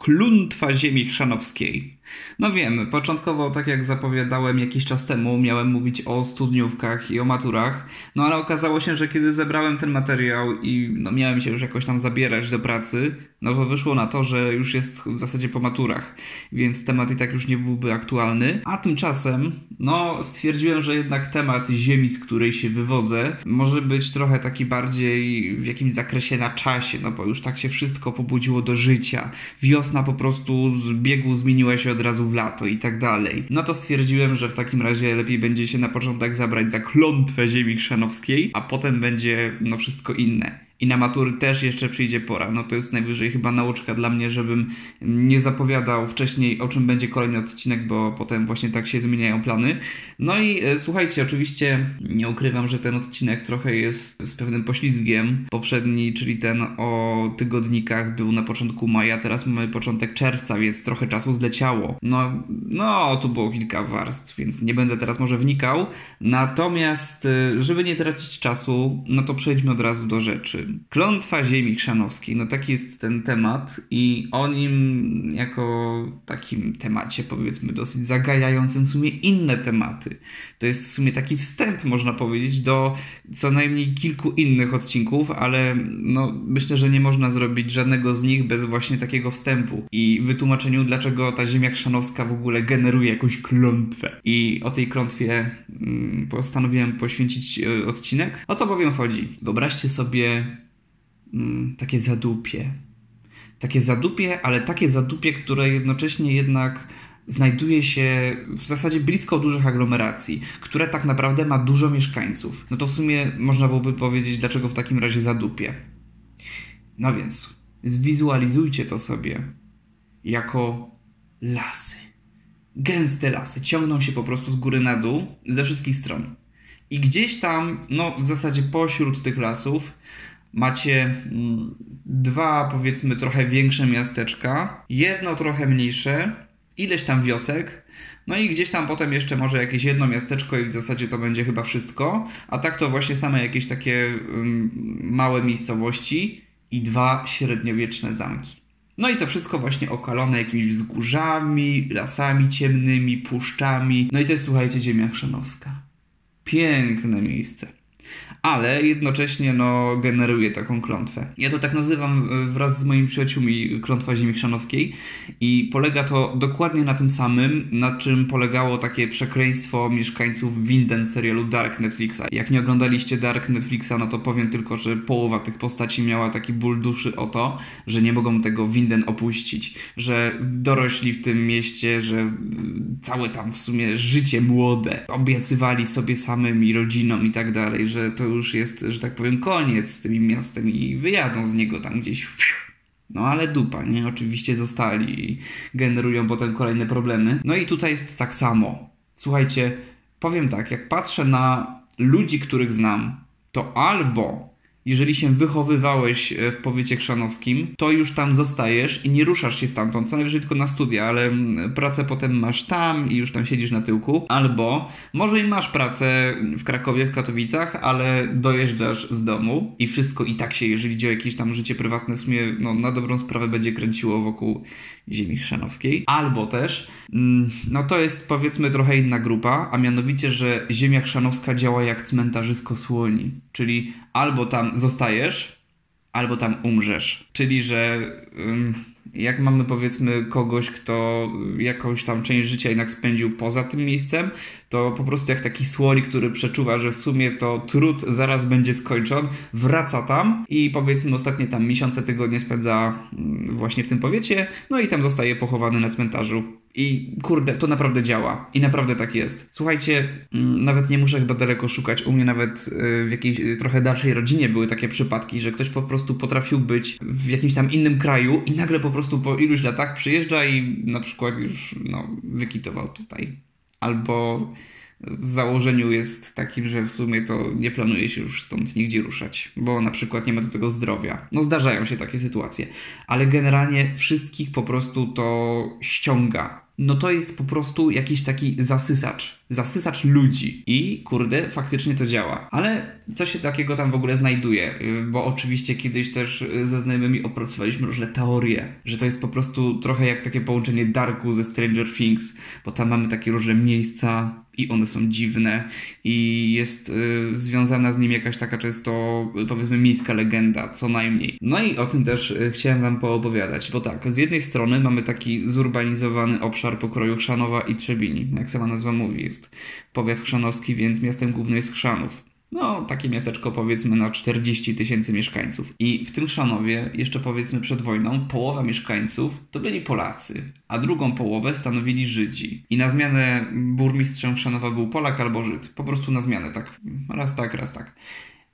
Kluntwa ziemi chrzanowskiej. No wiem, początkowo, tak jak zapowiadałem jakiś czas temu, miałem mówić o studniówkach i o maturach, no ale okazało się, że kiedy zebrałem ten materiał i no, miałem się już jakoś tam zabierać do pracy, no to wyszło na to, że już jest w zasadzie po maturach, więc temat i tak już nie byłby aktualny. A tymczasem, no stwierdziłem, że jednak temat ziemi, z której się wywodzę, może być trochę taki bardziej w jakimś zakresie na czasie, no bo już tak się wszystko pobudziło do życia. Wiosna po prostu z biegu zmieniła się od razu w lato i tak dalej. No to stwierdziłem, że w takim razie lepiej będzie się na początek zabrać za klątwę ziemi chrzanowskiej, a potem będzie no wszystko inne i na matury też jeszcze przyjdzie pora. No to jest najwyżej chyba nauczka dla mnie, żebym nie zapowiadał wcześniej o czym będzie kolejny odcinek, bo potem właśnie tak się zmieniają plany. No i e, słuchajcie, oczywiście nie ukrywam, że ten odcinek trochę jest z pewnym poślizgiem. Poprzedni, czyli ten o tygodnikach był na początku maja, teraz mamy początek czerwca, więc trochę czasu zleciało. No, no tu było kilka warstw, więc nie będę teraz może wnikał. Natomiast, e, żeby nie tracić czasu, no to przejdźmy od razu do rzeczy. Klątwa ziemi chrzanowskiej, no taki jest ten temat i o nim jako takim temacie powiedzmy dosyć zagajającym w sumie inne tematy. To jest w sumie taki wstęp można powiedzieć do co najmniej kilku innych odcinków, ale no myślę, że nie można zrobić żadnego z nich bez właśnie takiego wstępu i wytłumaczeniu dlaczego ta ziemia chrzanowska w ogóle generuje jakąś klątwę. I o tej klątwie mm, postanowiłem poświęcić y, odcinek. O co bowiem chodzi? Wyobraźcie sobie mm, takie zadupie. Takie zadupie, ale takie zadupie, które jednocześnie jednak znajduje się w zasadzie blisko dużych aglomeracji, które tak naprawdę ma dużo mieszkańców. No to w sumie można byłoby powiedzieć, dlaczego w takim razie zadupie. No więc, zwizualizujcie to sobie jako lasy. Gęste lasy ciągną się po prostu z góry na dół, ze wszystkich stron. I gdzieś tam, no w zasadzie pośród tych lasów, macie mm, dwa, powiedzmy, trochę większe miasteczka, jedno trochę mniejsze, ileś tam wiosek, no i gdzieś tam potem jeszcze może jakieś jedno miasteczko i w zasadzie to będzie chyba wszystko, a tak to właśnie same jakieś takie małe miejscowości i dwa średniowieczne zamki. No i to wszystko właśnie okalone jakimiś wzgórzami, lasami ciemnymi, puszczami. No i to jest, słuchajcie, ziemia chrzanowska. Piękne miejsce ale jednocześnie no, generuje taką klątwę. Ja to tak nazywam e, wraz z moimi przyjaciółmi klątwa ziemi chrzanowskiej i polega to dokładnie na tym samym, na czym polegało takie przekleństwo mieszkańców Winden serialu Dark Netflixa. Jak nie oglądaliście Dark Netflixa, no to powiem tylko, że połowa tych postaci miała taki ból duszy o to, że nie mogą tego Winden opuścić, że dorośli w tym mieście, że całe tam w sumie życie młode obiecywali sobie samym i rodzinom i tak dalej, że to już jest, że tak powiem, koniec z tym miastem i wyjadą z niego tam gdzieś. No ale dupa, nie? Oczywiście zostali i generują potem kolejne problemy. No i tutaj jest tak samo. Słuchajcie, powiem tak, jak patrzę na ludzi, których znam, to albo jeżeli się wychowywałeś e, w powiecie krzanowskim, to już tam zostajesz i nie ruszasz się stamtąd, co najwyżej tylko na studia, ale mm, pracę potem masz tam i już tam siedzisz na tyłku. Albo może i masz pracę w Krakowie, w Katowicach, ale dojeżdżasz z domu i wszystko i tak się, jeżeli idzie o jakieś tam życie prywatne, w sumie no, na dobrą sprawę będzie kręciło wokół ziemi chrzanowskiej. Albo też, mm, no to jest powiedzmy trochę inna grupa, a mianowicie, że ziemia chrzanowska działa jak cmentarzysko słoni, czyli albo tam zostajesz, albo tam umrzesz. Czyli, że jak mamy powiedzmy kogoś, kto jakąś tam część życia jednak spędził poza tym miejscem, to po prostu jak taki słonik, który przeczuwa, że w sumie to trud zaraz będzie skończony, wraca tam i powiedzmy ostatnie tam miesiące, tygodnie spędza mm, właśnie w tym powiecie, no i tam zostaje pochowany na cmentarzu. I kurde, to naprawdę działa. I naprawdę tak jest. Słuchajcie, mm, nawet nie muszę chyba daleko szukać. U mnie nawet y, w jakiejś y, trochę dalszej rodzinie były takie przypadki, że ktoś po prostu potrafił być w jakimś tam innym kraju i nagle po prostu po iluś latach przyjeżdża i na przykład już no, wykitował tutaj. Albo w założeniu jest takim, że w sumie to nie planuje się już stąd nigdzie ruszać, bo na przykład nie ma do tego zdrowia. No zdarzają się takie sytuacje, ale generalnie wszystkich po prostu to ściąga no to jest po prostu jakiś taki zasysacz. Zasysacz ludzi. I kurde, faktycznie to działa. Ale co się takiego tam w ogóle znajduje? Bo oczywiście kiedyś też ze znajomymi opracowaliśmy różne teorie, że to jest po prostu trochę jak takie połączenie Darku ze Stranger Things, bo tam mamy takie różne miejsca i one są dziwne i jest y, związana z nim jakaś taka często powiedzmy miejska legenda, co najmniej. No i o tym też y, chciałem wam poopowiadać, bo tak, z jednej strony mamy taki zurbanizowany obszar pokroju Chrzanowa i Trzebini, jak sama nazwa mówi, jest powiat chrzanowski, więc miastem głównym jest Chrzanów. No, takie miasteczko powiedzmy na 40 tysięcy mieszkańców. I w tym Chrzanowie, jeszcze powiedzmy przed wojną, połowa mieszkańców to byli Polacy, a drugą połowę stanowili Żydzi. I na zmianę burmistrzem Chrzanowa był Polak albo Żyd. Po prostu na zmianę, tak. Raz tak, raz tak.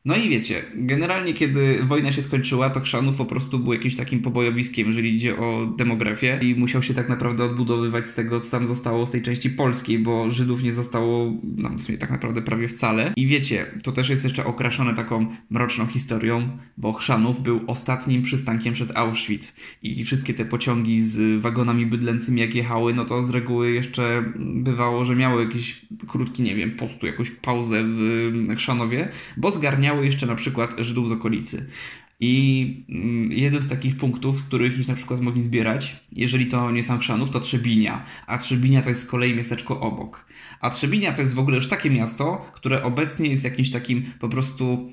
No i wiecie, generalnie kiedy wojna się skończyła, to Chrzanów po prostu był jakimś takim pobojowiskiem, jeżeli idzie o demografię i musiał się tak naprawdę odbudowywać z tego, co tam zostało z tej części polskiej, bo Żydów nie zostało no, w sumie tak naprawdę prawie wcale. I wiecie, to też jest jeszcze okraszone taką mroczną historią, bo Chrzanów był ostatnim przystankiem przed Auschwitz i wszystkie te pociągi z wagonami bydlęcymi jak jechały, no to z reguły jeszcze bywało, że miały jakiś krótki, nie wiem, postu, jakąś pauzę w Chrzanowie, bo zgarniały jeszcze na przykład Żydów z okolicy. I mm, jeden z takich punktów, z których ich na przykład mogli zbierać, jeżeli to nie sam Chrzanów, to Trzebinia. A Trzebinia to jest z kolei miasteczko obok. A Trzebinia to jest w ogóle już takie miasto, które obecnie jest jakimś takim po prostu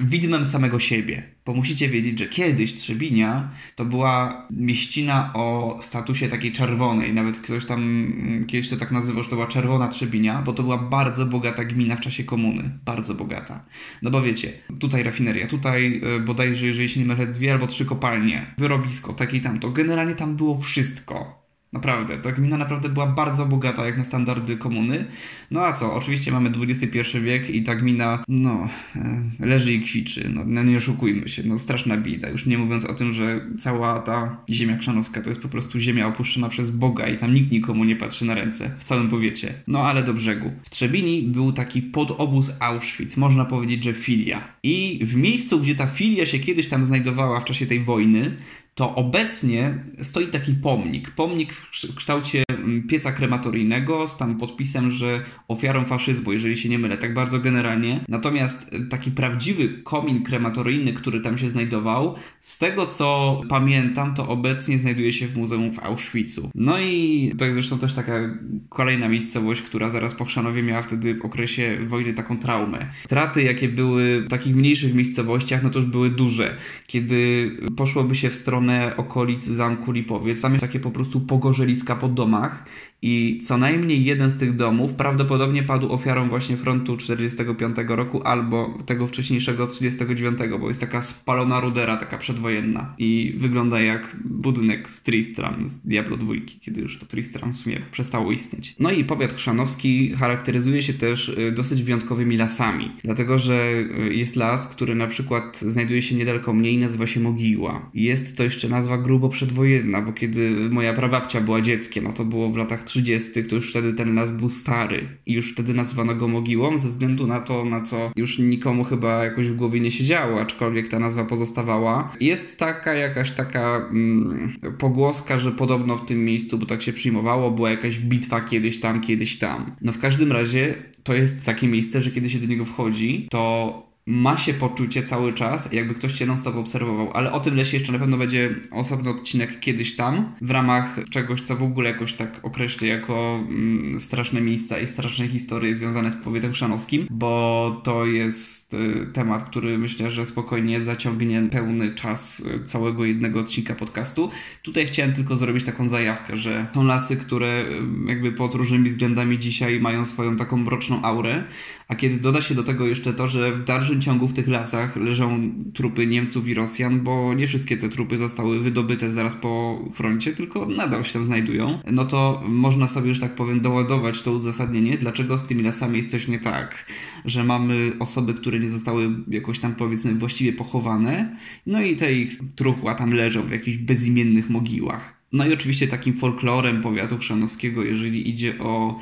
widmem samego siebie. Bo musicie wiedzieć, że kiedyś Trzebinia to była mieścina o statusie takiej czerwonej. Nawet ktoś tam mm, kiedyś to tak nazywał, że to była czerwona Trzebinia, bo to była bardzo bogata gmina w czasie komuny. Bardzo bogata. No bo wiecie, tutaj rafineria, tutaj e, bodajże, jeżeli się nie mylę, dwie albo trzy kopalnie, wyrobisko, takie i tamto. Generalnie tam było wszystko. Naprawdę, ta gmina naprawdę była bardzo bogata jak na standardy komuny. No a co, oczywiście mamy XXI wiek i ta gmina, no, e, leży i kwiczy, no, no nie oszukujmy się, no straszna bida. Już nie mówiąc o tym, że cała ta ziemia krzanowska to jest po prostu ziemia opuszczona przez Boga i tam nikt nikomu nie patrzy na ręce, w całym powiecie. No ale do brzegu. W Trzebini był taki podobóz Auschwitz, można powiedzieć, że filia. I w miejscu, gdzie ta filia się kiedyś tam znajdowała w czasie tej wojny, to obecnie stoi taki pomnik. Pomnik w kształcie mm, pieca krematoryjnego z tam podpisem, że ofiarą faszyzmu, jeżeli się nie mylę, tak bardzo generalnie. Natomiast e, taki prawdziwy komin krematoryjny, który tam się znajdował, z tego co pamiętam, to obecnie znajduje się w muzeum w Auschwitzu. No i to jest zresztą też taka kolejna miejscowość, która zaraz po Chrzanowie miała wtedy w okresie wojny taką traumę. Straty, jakie były w takich mniejszych miejscowościach, no to już były duże. Kiedy poszłoby się w stronę okolic zamku Lipowiec. Tam jest takie po prostu pogorzeliska po domach i co najmniej jeden z tych domów prawdopodobnie padł ofiarą właśnie frontu 45 roku albo tego wcześniejszego 39, bo jest taka spalona rudera, taka przedwojenna i wygląda jak budynek z Tristram z Diablo 2, kiedy już to Tristram w sumie przestało istnieć. No i powiat chrzanowski charakteryzuje się też y, dosyć wyjątkowymi lasami, dlatego że y, jest las, który na przykład znajduje się niedaleko mnie i nazywa się Mogiła. Jest to jeszcze nazwa grubo przedwojenna, bo kiedy moja prababcia była dzieckiem, no to było w latach 30., to już wtedy ten las był stary i już wtedy nazwano go mogiłą ze względu na to, na co już nikomu chyba jakoś w głowie nie siedziało, aczkolwiek ta nazwa pozostawała. Jest taka jakaś taka mm, pogłoska, że podobno w tym miejscu, bo tak się przyjmowało, była jakaś bitwa kiedyś tam, kiedyś tam. No w każdym razie to jest takie miejsce, że kiedy się do niego wchodzi, to ma się poczucie cały czas, jakby ktoś cię non-stop obserwował, ale o tym lesie jeszcze na pewno będzie osobny odcinek kiedyś tam, w ramach czegoś, co w ogóle jakoś tak określę jako mm, straszne miejsca i straszne historie związane z powietem szanowskim, bo to jest y, temat, który myślę, że spokojnie zaciągnie pełny czas y, całego jednego odcinka podcastu. Tutaj chciałem tylko zrobić taką zajawkę, że są lasy, które y, jakby pod różnymi względami dzisiaj mają swoją taką mroczną aurę, a kiedy doda się do tego jeszcze to, że w dalszym ciągu w tych lasach leżą trupy Niemców i Rosjan, bo nie wszystkie te trupy zostały wydobyte zaraz po froncie, tylko nadal się tam znajdują, no to można sobie, że tak powiem, doładować to uzasadnienie, dlaczego z tymi lasami jest coś nie tak, że mamy osoby, które nie zostały jakoś tam powiedzmy właściwie pochowane, no i te ich truchła tam leżą w jakichś bezimiennych mogiłach. No i oczywiście takim folklorem powiatu chrzanowskiego, jeżeli idzie o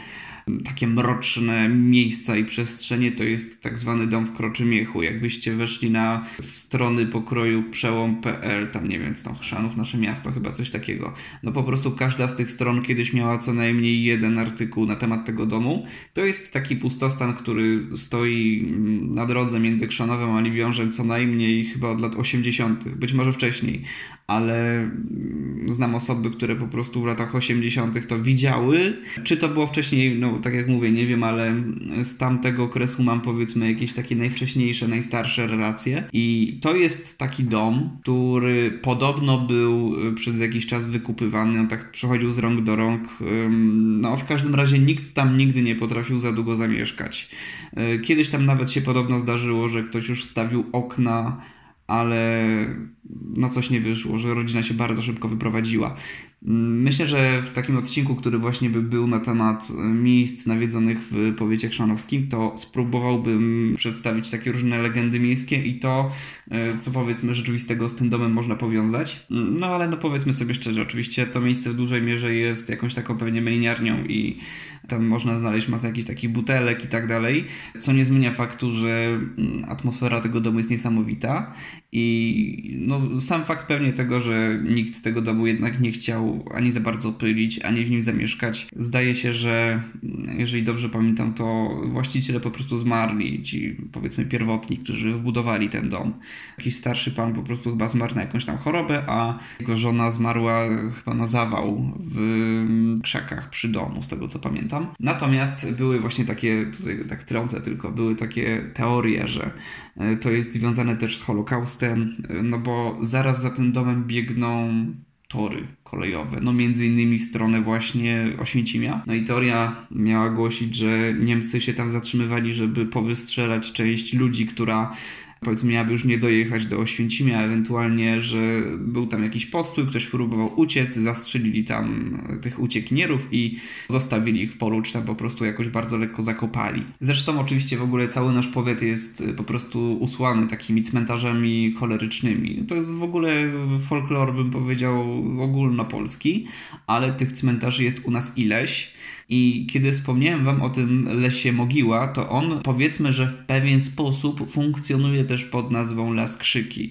takie mroczne miejsca i przestrzenie to jest tak zwany dom w Kroczymiechu. Jakbyście weszli na strony pokroju przełom.pl, tam nie wiem, tam Chrzanów, nasze miasto, chyba coś takiego. No po prostu każda z tych stron kiedyś miała co najmniej jeden artykuł na temat tego domu. To jest taki pustostan, który stoi na drodze między Krzanowem a Libiążem co najmniej chyba od lat 80., być może wcześniej, ale znam osoby, które po prostu w latach 80. to widziały. Czy to było wcześniej, no tak jak mówię, nie wiem, ale z tamtego okresu mam powiedzmy jakieś takie najwcześniejsze, najstarsze relacje. I to jest taki dom, który podobno był przez jakiś czas wykupywany, on tak przechodził z rąk do rąk. No w każdym razie nikt tam nigdy nie potrafił za długo zamieszkać. Kiedyś tam nawet się podobno zdarzyło, że ktoś już wstawił okna ale no coś nie wyszło, że rodzina się bardzo szybko wyprowadziła. Myślę, że w takim odcinku, który właśnie by był na temat miejsc nawiedzonych w powiecie chrzanowskim, to spróbowałbym przedstawić takie różne legendy miejskie i to, e, co powiedzmy rzeczywistego z tym domem można powiązać. No ale no powiedzmy sobie szczerze, oczywiście to miejsce w dużej mierze jest jakąś taką pewnie meliniarnią i tam można znaleźć masę jakichś takich butelek i tak dalej, co nie zmienia faktu, że mm, atmosfera tego domu jest niesamowita i no, sam fakt pewnie tego, że nikt tego domu jednak nie chciał ani za bardzo pylić, ani w nim zamieszkać. Zdaje się, że jeżeli dobrze pamiętam, to właściciele po prostu zmarli, ci powiedzmy pierwotni, którzy wbudowali ten dom. Jakiś starszy pan po prostu chyba zmarł na jakąś tam chorobę, a jego żona zmarła chyba na zawał w mm, krzakach przy domu, z tego co pamiętam pamiętam. Natomiast były właśnie takie, tutaj tak trącę tylko, były takie teorie, że e, to jest związane też z Holokaustem, no bo zaraz za tym domem biegną tory kolejowe, no między innymi w stronę właśnie Oświęcimia. No i teoria miała głosić, że Niemcy się tam zatrzymywali, żeby powystrzelać część ludzi, która powiedzmy miałaby już nie dojechać do Oświęcimia, ewentualnie, że był tam jakiś postój, ktoś próbował uciec, zastrzelili tam tych uciekinierów i zostawili ich w polu, czy tam po prostu jakoś bardzo lekko zakopali. Zresztą oczywiście w ogóle cały nasz powiat jest po prostu usłany takimi cmentarzami cholerycznymi. To jest w ogóle folklor, bym powiedział, ogólnopolski, ale tych cmentarzy jest u nas ileś. I kiedy wspomniałem Wam o tym lesie Mogiła, to on powiedzmy, że w pewien sposób funkcjonuje też pod nazwą Las Krzyki,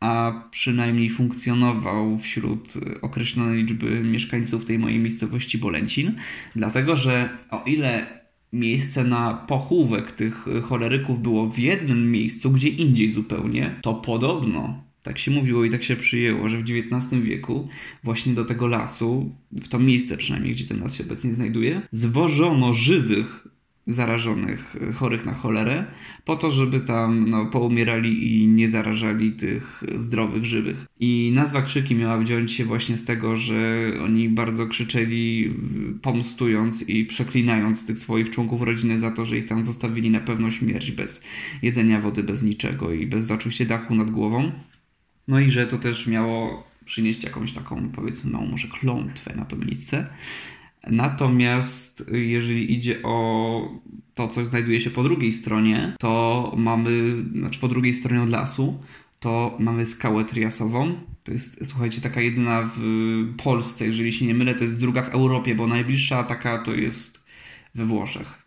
a przynajmniej funkcjonował wśród określonej liczby mieszkańców tej mojej miejscowości Bolęcin, dlatego że o ile miejsce na pochówek tych choleryków było w jednym miejscu, gdzie indziej zupełnie, to podobno tak się mówiło i tak się przyjęło, że w XIX wieku właśnie do tego lasu, w to miejsce przynajmniej, gdzie ten las się obecnie znajduje, zwożono żywych zarażonych, chorych na cholerę, po to, żeby tam no, poumierali i nie zarażali tych zdrowych, żywych. I nazwa krzyki miała wziąć się właśnie z tego, że oni bardzo krzyczeli, pomstując i przeklinając tych swoich członków rodziny za to, że ich tam zostawili na pewno śmierć bez jedzenia, wody, bez niczego i bez oczywiście dachu nad głową. No i że to też miało przynieść jakąś taką, powiedzmy, małą może klątwę na to miejsce. Natomiast jeżeli idzie o to, co znajduje się po drugiej stronie, to mamy, znaczy po drugiej stronie od lasu, to mamy skałę triasową. To jest, słuchajcie, taka jedyna w Polsce, jeżeli się nie mylę, to jest druga w Europie, bo najbliższa taka to jest we Włoszech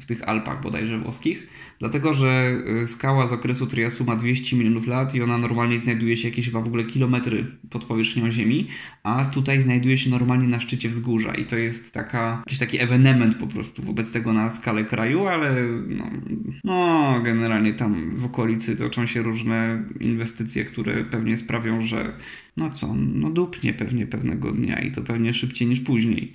w tych Alpach bodajże włoskich, dlatego że y, skała z okresu Triasu ma 200 milionów lat i ona normalnie znajduje się jakieś chyba w ogóle kilometry pod powierzchnią Ziemi, a tutaj znajduje się normalnie na szczycie wzgórza i to jest taka, jakiś taki ewenement po prostu wobec tego na skalę kraju, ale no, no generalnie tam w okolicy toczą się różne inwestycje, które pewnie sprawią, że no co, no dupnie pewnie pewnego dnia i to pewnie szybciej niż później.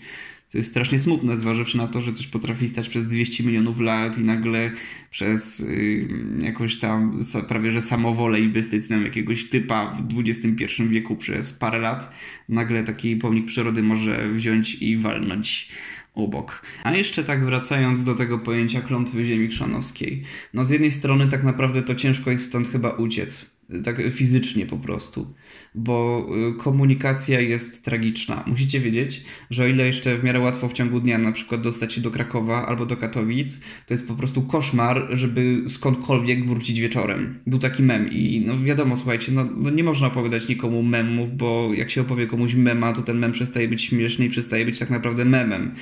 To jest strasznie smutne, zważywszy na to, że coś potrafi stać przez 200 milionów lat i nagle przez y, jakąś tam prawie że samowolę inwestycyjną jakiegoś typa w XXI wieku przez parę lat, nagle taki pomnik przyrody może wziąć i walnąć obok. A jeszcze tak wracając do tego pojęcia klątwy ziemi krzanowskiej. No z jednej strony tak naprawdę to ciężko jest stąd chyba uciec tak fizycznie po prostu, bo y, komunikacja jest tragiczna. Musicie wiedzieć, że o ile jeszcze w miarę łatwo w ciągu dnia na przykład dostać się do Krakowa albo do Katowic, to jest po prostu koszmar, żeby skądkolwiek wrócić wieczorem. Był taki mem i no wiadomo, słuchajcie, no, no nie można opowiadać nikomu memów, bo jak się opowie komuś mema, to ten mem przestaje być śmieszny i przestaje być tak naprawdę memem.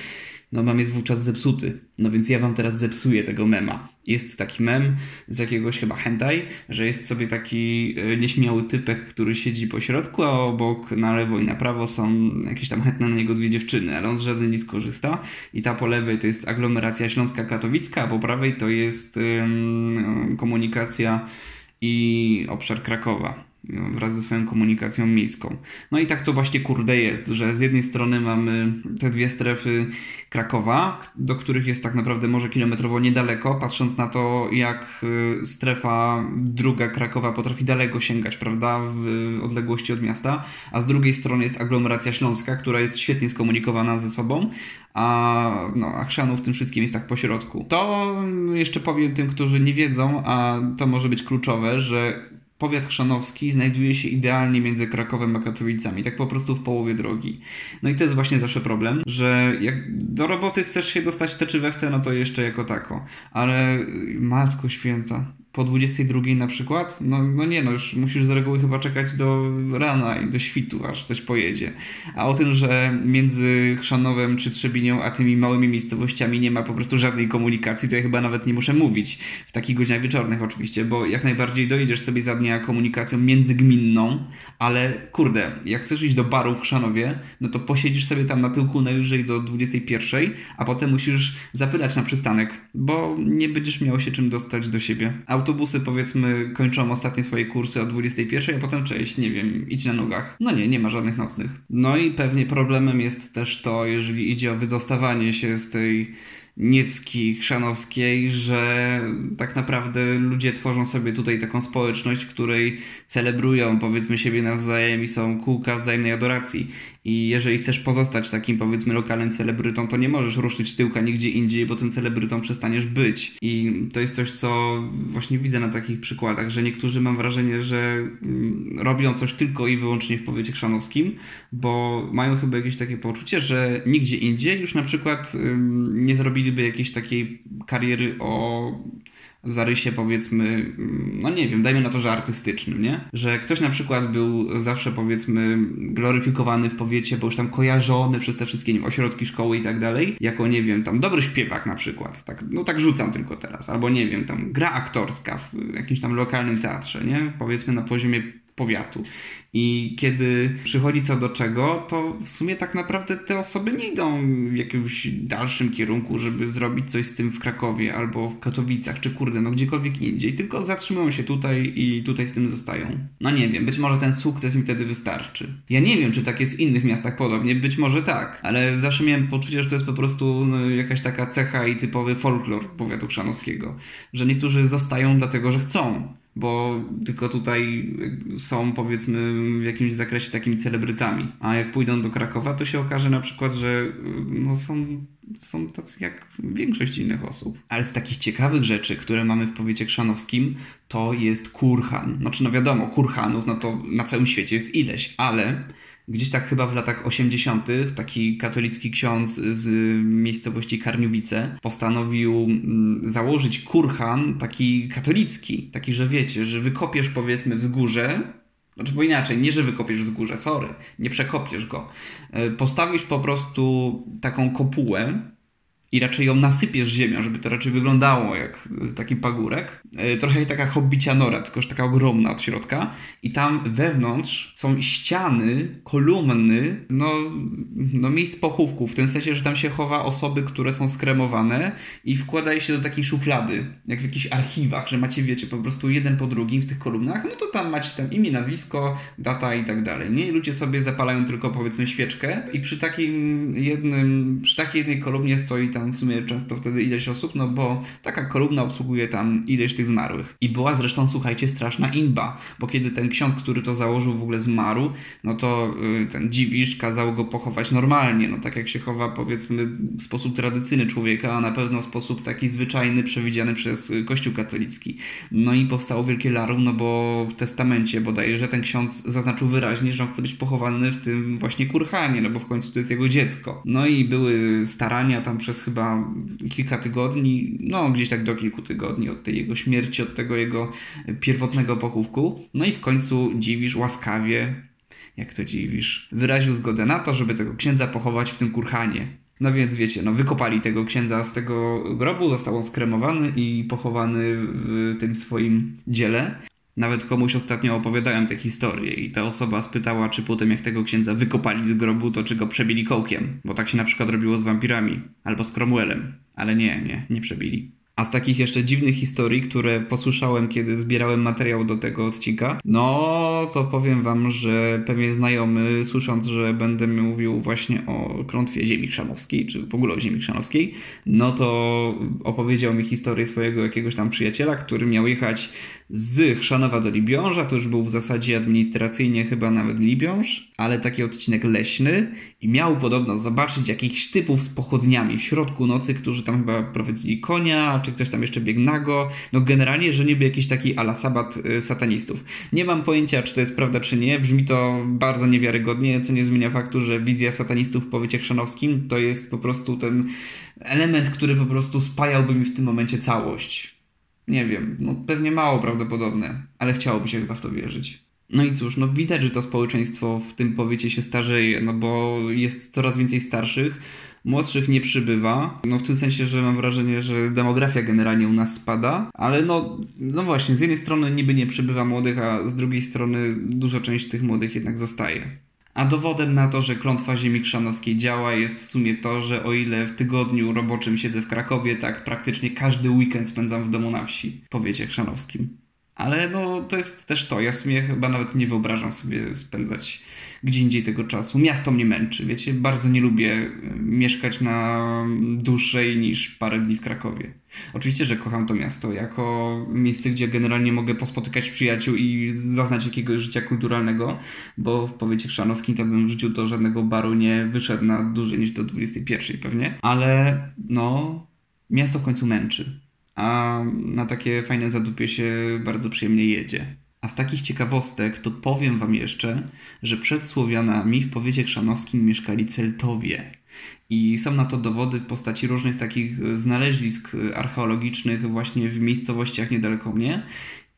No mem jest wówczas zepsuty. No więc ja wam teraz zepsuję tego mema. Jest taki mem z jakiegoś chyba hentai, że jest sobie taki e, nieśmiały typek, który siedzi po środku, a obok na lewo i na prawo są jakieś tam chętne na niego dwie dziewczyny, ale on z żadnej nie skorzysta. I ta po lewej to jest aglomeracja śląska-katowicka, a po prawej to jest komunikacja i obszar Krakowa wraz ze swoją komunikacją miejską. No i tak to właśnie kurde jest, że z jednej strony mamy te dwie strefy Krakowa, do których jest tak naprawdę może kilometrowo niedaleko, patrząc na to, jak y, strefa druga Krakowa potrafi daleko sięgać, prawda, w odległości od miasta, a z drugiej strony jest aglomeracja śląska, która jest świetnie skomunikowana ze sobą, a no, a w tym wszystkim jest tak po środku. To jeszcze powiem tym, którzy nie wiedzą, a to może być kluczowe, że powiat chrzanowski znajduje się idealnie między Krakowem a Katowicami, tak po prostu w połowie drogi. No i to jest właśnie zawsze problem, że jak do roboty chcesz się dostać w te czy we w te, no to jeszcze jako tako. Ale matko święta, po 22 na przykład, no, no nie no, już musisz z reguły chyba czekać do rana i do świtu, aż coś pojedzie. A o tym, że między Chrzanowem czy Trzebinią a tymi małymi miejscowościami nie ma po prostu żadnej komunikacji, to ja chyba nawet nie muszę mówić. W takich godzinach wieczornych oczywiście, bo jak najbardziej dojedziesz sobie za dnia komunikacją międzygminną, ale kurde, jak chcesz iść do baru w Chrzanowie, no to posiedzisz sobie tam na tyłku najwyżej do 21, a potem musisz zapylać na przystanek, bo nie będziesz miał się czym dostać do siebie. Auto autobusy powiedzmy kończą ostatnie swoje kursy o 21, a potem cześć, nie wiem, idź na nogach. No nie, nie ma żadnych nocnych. No i pewnie problemem jest też to, jeżeli idzie o wydostawanie się z tej Niecki, Chrzanowskiej, że tak naprawdę ludzie tworzą sobie tutaj taką społeczność, której celebrują powiedzmy siebie nawzajem i są kółka wzajemnej adoracji. I jeżeli chcesz pozostać takim powiedzmy lokalnym celebrytą, to nie możesz ruszyć tyłka nigdzie indziej, bo tym celebrytą przestaniesz być. I to jest coś, co właśnie widzę na takich przykładach, że niektórzy mam wrażenie, że mm, robią coś tylko i wyłącznie w powiecie chrzanowskim, bo mają chyba jakieś takie poczucie, że nigdzie indziej już na przykład nie zrobiliby jakiejś takiej kariery o zarysie powiedzmy, mm, no nie wiem, dajmy na to, że artystycznym, nie? Że ktoś na przykład był zawsze powiedzmy gloryfikowany w powiecie, bo już tam kojarzony przez te wszystkie nie ośrodki szkoły i tak dalej, jako nie wiem, tam dobry śpiewak na przykład, tak, no tak rzucam tylko teraz, albo nie wiem, tam gra aktorska w jakimś tam lokalnym teatrze, nie? Powiedzmy na poziomie powiatu. I kiedy przychodzi co do czego, to w sumie tak naprawdę te osoby nie idą w jakimś dalszym kierunku, żeby zrobić coś z tym w Krakowie albo w Katowicach, czy kurde, no gdziekolwiek indziej, tylko zatrzymują się tutaj i tutaj z tym zostają. No nie wiem, być może ten sukces mi wtedy wystarczy. Ja nie wiem, czy tak jest w innych miastach podobnie, być może tak, ale zawsze miałem poczucie, że to jest po prostu no, jakaś taka cecha i typowy folklor powiatu chrzanowskiego, że niektórzy zostają dlatego, że chcą bo tylko tutaj są powiedzmy w jakimś zakresie takimi celebrytami. A jak pójdą do Krakowa, to się okaże na przykład, że no, są, są tacy jak większość innych osób. Ale z takich ciekawych rzeczy, które mamy w powiecie krzanowskim, to jest kurhan. Znaczy no wiadomo, kurhanów no to na całym świecie jest ileś, ale gdzieś tak chyba w latach 80. taki katolicki ksiądz z miejscowości Karniowice postanowił mm, założyć kurhan taki katolicki, taki, że wiecie, że wykopiesz powiedzmy wzgórze, znaczy, bo inaczej, nie że wykopiesz wzgórze, sorry, nie przekopiesz go. E, postawisz po prostu taką kopułę, i raczej ją nasypiesz ziemią, żeby to raczej wyglądało jak taki pagórek. E, trochę taka hobbicia nora, tylko że taka ogromna od środka. I tam wewnątrz są ściany, kolumny, no, no miejsc pochówków, w tym sensie, że tam się chowa osoby, które są skremowane i wkłada je się do takiej szuflady, jak w jakichś archiwach, że macie, wiecie, po prostu jeden po drugim w tych kolumnach, no to tam macie tam imię, nazwisko, data i tak dalej. Nie, ludzie sobie zapalają tylko powiedzmy świeczkę i przy takim jednym, przy takiej jednej kolumnie stoi tam tam w sumie często wtedy ileś osób, no bo taka kolumna obsługuje tam ileś tych zmarłych. I była zresztą, słuchajcie, straszna imba, bo kiedy ten ksiądz, który to założył w ogóle zmarł, no to y, ten dziwisz kazał go pochować normalnie, no tak jak się chowa powiedzmy w sposób tradycyjny człowieka, a na pewno w sposób taki zwyczajny, przewidziany przez y, Kościół katolicki. No i powstało wielkie larum, no bo w testamencie bodajże ten ksiądz zaznaczył wyraźnie, że on chce być pochowany w tym właśnie kurhanie, no bo w końcu to jest jego dziecko. No i były starania tam przez chyba kilka tygodni, no gdzieś tak do kilku tygodni od tej jego śmierci, od tego jego pierwotnego pochówku. No i w końcu dziwisz łaskawie, jak to dziwisz, wyraził zgodę na to, żeby tego księdza pochować w tym kurhanie. No więc wiecie, no wykopali tego księdza z tego grobu, został on skremowany i pochowany w tym swoim dziele. Nawet komuś ostatnio opowiadałem tę historię i ta osoba spytała, czy potem jak tego księdza wykopali z grobu, to czy go przebili kołkiem, bo tak się na przykład robiło z wampirami albo z Cromwellem. Ale nie, nie, nie przebili. A z takich jeszcze dziwnych historii, które posłyszałem, kiedy zbierałem materiał do tego odcinka, no to powiem wam, że pewnie znajomy, słysząc, że będę mówił właśnie o klątwie ziemi chrzanowskiej, czy w ogóle o ziemi chrzanowskiej, no to opowiedział mi historię swojego jakiegoś tam przyjaciela, który miał jechać z Chrzanowa do Libiąża, to już był w zasadzie administracyjnie chyba nawet Libiąż, ale taki odcinek leśny i miał podobno zobaczyć jakichś typów z pochodniami w środku nocy, którzy tam chyba prowadzili konia, czy ktoś tam jeszcze biegł nago. No generalnie, że niby jakiś taki ala sabat y, satanistów. Nie mam pojęcia, czy to jest prawda, czy nie. Brzmi to bardzo niewiarygodnie, co nie zmienia faktu, że wizja satanistów w powiecie chrzanowskim to jest po prostu ten element, który po prostu spajałby mi w tym momencie całość. Nie wiem, no pewnie mało prawdopodobne, ale chciałoby się chyba w to wierzyć. No i cóż, no widać, że to społeczeństwo w tym powiecie się starzeje, no bo jest coraz więcej starszych, młodszych nie przybywa. No w tym sensie, że mam wrażenie, że demografia generalnie u nas spada, ale no, no właśnie, z jednej strony niby nie przybywa młodych, a z drugiej strony duża część tych młodych jednak zostaje. A dowodem na to, że klątwa ziemi krzanowskiej działa jest w sumie to, że o ile w tygodniu roboczym siedzę w Krakowie, tak praktycznie każdy weekend spędzam w domu na wsi, powiecie chrzanowskim. Ale no to jest też to. Ja w sumie chyba nawet nie wyobrażam sobie spędzać gdzie indziej tego czasu. Miasto mnie męczy, wiecie, bardzo nie lubię e, mieszkać na dłuższej niż parę dni w Krakowie. Oczywiście, że kocham to miasto jako miejsce, gdzie generalnie mogę pospotykać przyjaciół i zaznać jakiegoś życia kulturalnego, bo w powiecie chrzanowskim to bym w życiu do żadnego baru nie wyszedł na dłużej niż do 21 pewnie, ale no, miasto w końcu męczy a na takie fajne zadupie się bardzo przyjemnie jedzie. A z takich ciekawostek to powiem wam jeszcze, że przed Słowianami w powiecie krzanowskim mieszkali Celtowie. I są na to dowody w postaci różnych takich znalezisk archeologicznych właśnie w miejscowościach niedaleko mnie.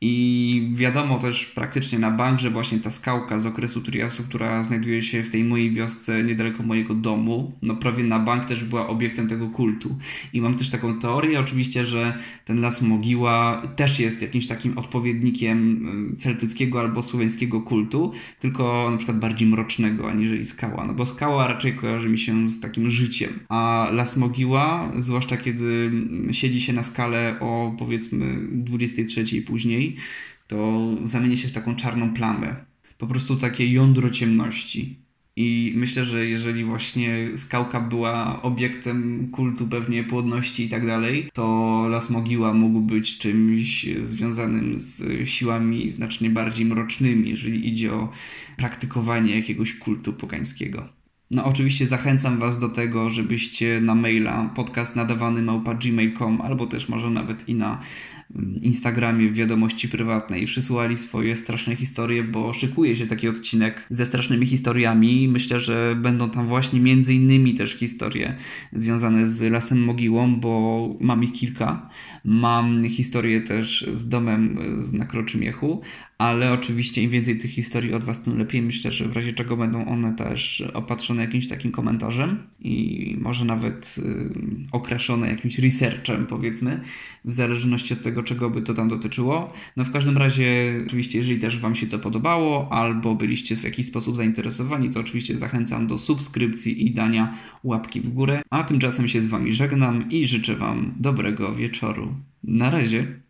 I wiadomo też praktycznie na bank, że właśnie ta skałka z okresu Triasu, która znajduje się w tej mojej wiosce niedaleko mojego domu, no prawie na bank też była obiektem tego kultu. I mam też taką teorię oczywiście, że ten las Mogiła też jest jakimś takim odpowiednikiem y, celtyckiego albo słowiańskiego kultu, tylko na przykład bardziej mrocznego aniżeli skała. No bo skała raczej kojarzy mi się z takim życiem, a las Mogiła, zwłaszcza kiedy siedzi się na skale o powiedzmy 23 i to zamieni się w taką czarną plamę. Po prostu takie jądro ciemności. I myślę, że jeżeli właśnie skałka była obiektem kultu pewnie płodności i tak dalej, to Las Mogiła mógł być czymś związanym z siłami znacznie bardziej mrocznymi, jeżeli idzie o praktykowanie jakiegoś kultu pogańskiego. No oczywiście zachęcam Was do tego, żebyście na maila podcast nadawany małpa gmail.com albo też może nawet i na Instagramie w wiadomości prywatnej przysłali swoje straszne historie, bo szykuje się taki odcinek ze strasznymi historiami. Myślę, że będą tam właśnie między innymi też historie związane z Lasem Mogiłą, bo mam ich kilka. Mam historię też z domem na Kroczymiechu, ale oczywiście im więcej tych historii od Was, tym lepiej. Myślę, że w razie czego będą one też opatrzone jakimś takim komentarzem i może nawet y, okraszone jakimś researchem, powiedzmy, w zależności od tego, czego by to tam dotyczyło. No w każdym razie, oczywiście, jeżeli też Wam się to podobało, albo byliście w jakiś sposób zainteresowani, to oczywiście zachęcam do subskrypcji i dania łapki w górę. A tymczasem się z Wami żegnam i życzę Wam dobrego wieczoru. Na razie.